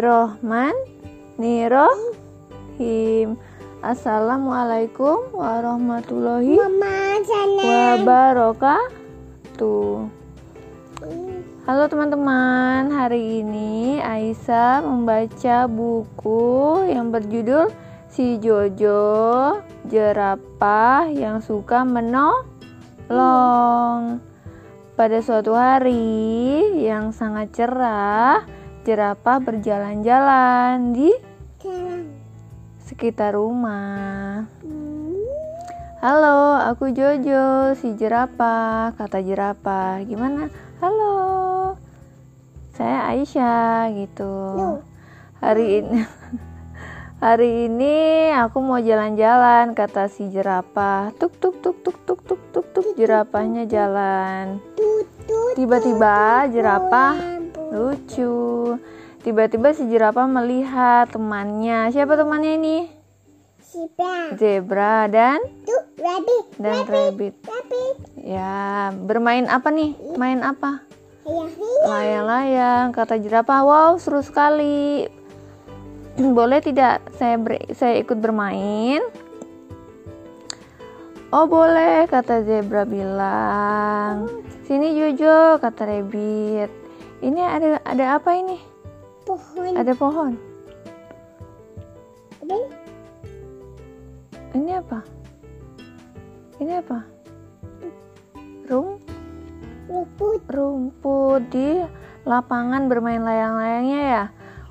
Bismillahirrohmanirrohim. Assalamualaikum warahmatullahi wabarakatuh. Halo teman-teman, hari ini Aisyah membaca buku yang berjudul Si Jojo Jerapah yang suka menolong. Pada suatu hari yang sangat cerah, jerapah berjalan-jalan di sekitar rumah. Hmm. Halo, aku Jojo, si jerapah, kata jerapah. Gimana? Halo, saya Aisyah gitu. Hari ini, hari ini aku mau jalan-jalan, kata si jerapah. Tuk tuk tuk tuk tuk tuk tuk tuk, jerapahnya jalan. Tiba-tiba jerapah. Lucu. Tiba-tiba si jerapah melihat temannya. Siapa temannya ini? Siapa? Zebra dan Tuh, rabbit. dan rabbit. Rabbit. Ya, bermain apa nih? Main apa? Layang-layang, kata jerapah. Wow, seru sekali. Boleh tidak saya ber- saya ikut bermain? Oh, boleh, kata zebra bilang. Sini Jojo, kata rabbit. Ini ada ada apa ini? Pohon. Ada pohon. Ada Ini apa? Ini apa? Rum rumput. rumput di lapangan bermain layang-layangnya ya.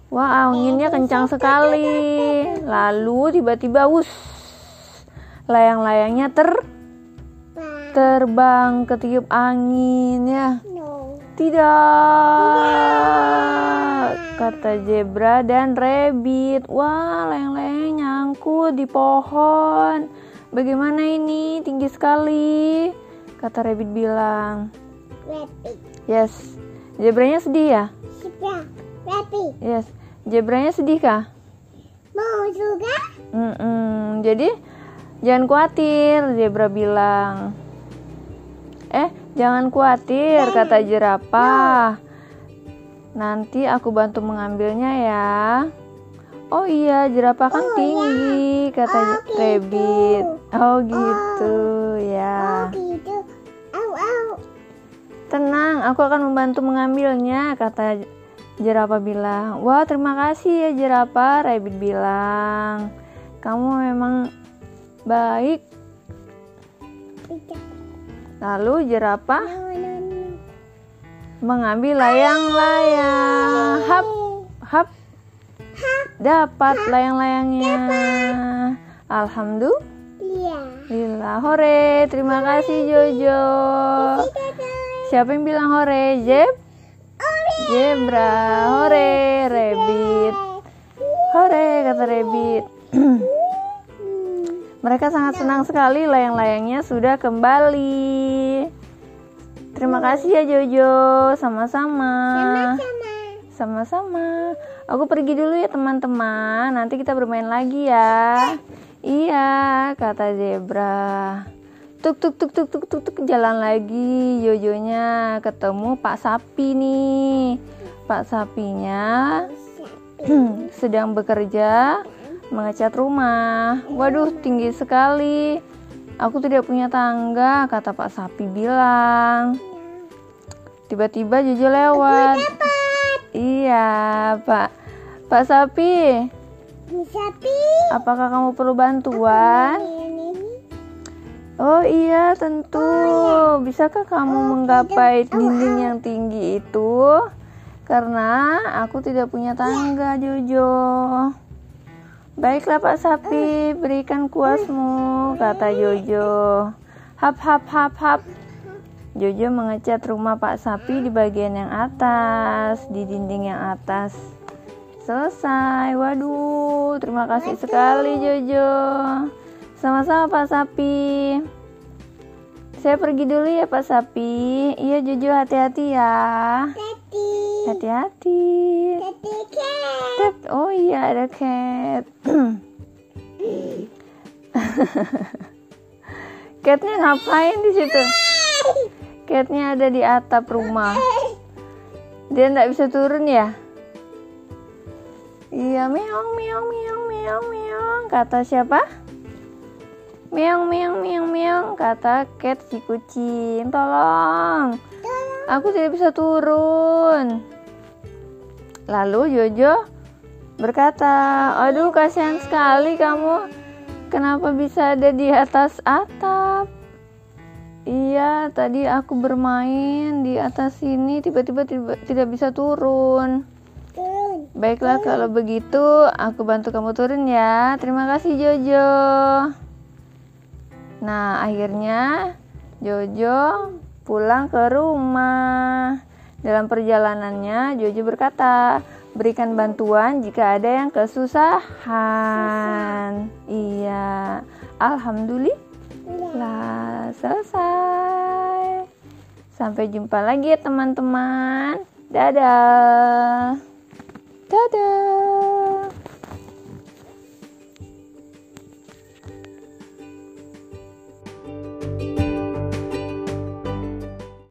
Wah, anginnya kencang sekali. Lalu tiba-tiba wus. Layang-layangnya ter terbang ketiup angin ya. Tidak, kata zebra dan rabbit. Wah, layang-layang nyangkut di pohon. Bagaimana ini? Tinggi sekali, kata rabbit bilang. Rabbit. Yes, zebranya sedih ya? Siapa? Rabbit. Yes, zebranya sedih kah? Mau juga? Mm-mm. Jadi jangan khawatir, zebra bilang. Eh, jangan khawatir, kata jerapah. Nanti aku bantu mengambilnya ya. Oh iya, jerapah kan Oh, tinggi, kata Oh, gitu. rabbit. Oh gitu, ya. Oh gitu. Au au. Tenang, aku akan membantu mengambilnya, kata jerapah bilang. Wah, terima kasih ya jerapah, rabbit bilang. Kamu memang baik. Tidak. Lalu jerapah mengambil layang-layang. Hap, hap, dapat layang-layangnya. Alhamdulillah. Iya. Hore, terima kasih Jojo. Siapa yang bilang hore? Jeb? Zebra. Hore, rabbit. Hore, kata rabbit. Mereka sangat senang sekali layang-layangnya sudah kembali. Terima kasih ya Jojo, sama-sama. Sama. Sama-sama. Aku pergi dulu ya teman-teman. Nanti kita bermain lagi ya. Iya, kata zebra. Tuk tuk tuk tuk tuk tuk tuk jalan lagi Jojonya ketemu Pak Sapi nih. Pak Sapinya sedang bekerja mengecat rumah. Waduh, tinggi sekali. Aku tidak punya tangga, kata Pak Sapi bilang. Tiba-tiba Jojo lewat. Iya, Pak. Pak Sapi, Sapi. apakah kamu perlu bantuan? Oh iya, tentu. Bisakah kamu menggapai dinding yang tinggi itu? Karena aku tidak punya tangga, Jojo. Baiklah Pak Sapi, berikan kuasmu, kata Jojo. Hap hap hap hap. Jojo mengecat rumah Pak Sapi di bagian yang atas, di dinding yang atas. Selesai. Waduh, terima kasih sekali Jojo. Sama-sama Pak Sapi. Saya pergi dulu ya Pak Sapi. Iya Jojo hati-hati ya. Tati. Hati-hati. Cat. Oh iya ada cat. Catnya ngapain di situ? Catnya ada di atap rumah. Dia nggak bisa turun ya? Iya, meong meong meong meong meong. Kata siapa? Meong meong meong meong. Kata cat si kucing. Tolong. Aku tidak bisa turun. Lalu Jojo berkata, "Aduh, kasihan sekali kamu. Kenapa bisa ada di atas atap?" Iya, tadi aku bermain di atas sini, tiba-tiba tiba- tidak bisa. Turun. Baiklah, kalau begitu aku bantu kamu turun ya. Terima kasih Jojo. Nah, akhirnya Jojo pulang ke rumah. Dalam perjalanannya, Jojo berkata, "Berikan bantuan jika ada yang kesusahan." Iya, alhamdulillah selesai. Sampai jumpa lagi ya teman-teman. Dadah. Dadah.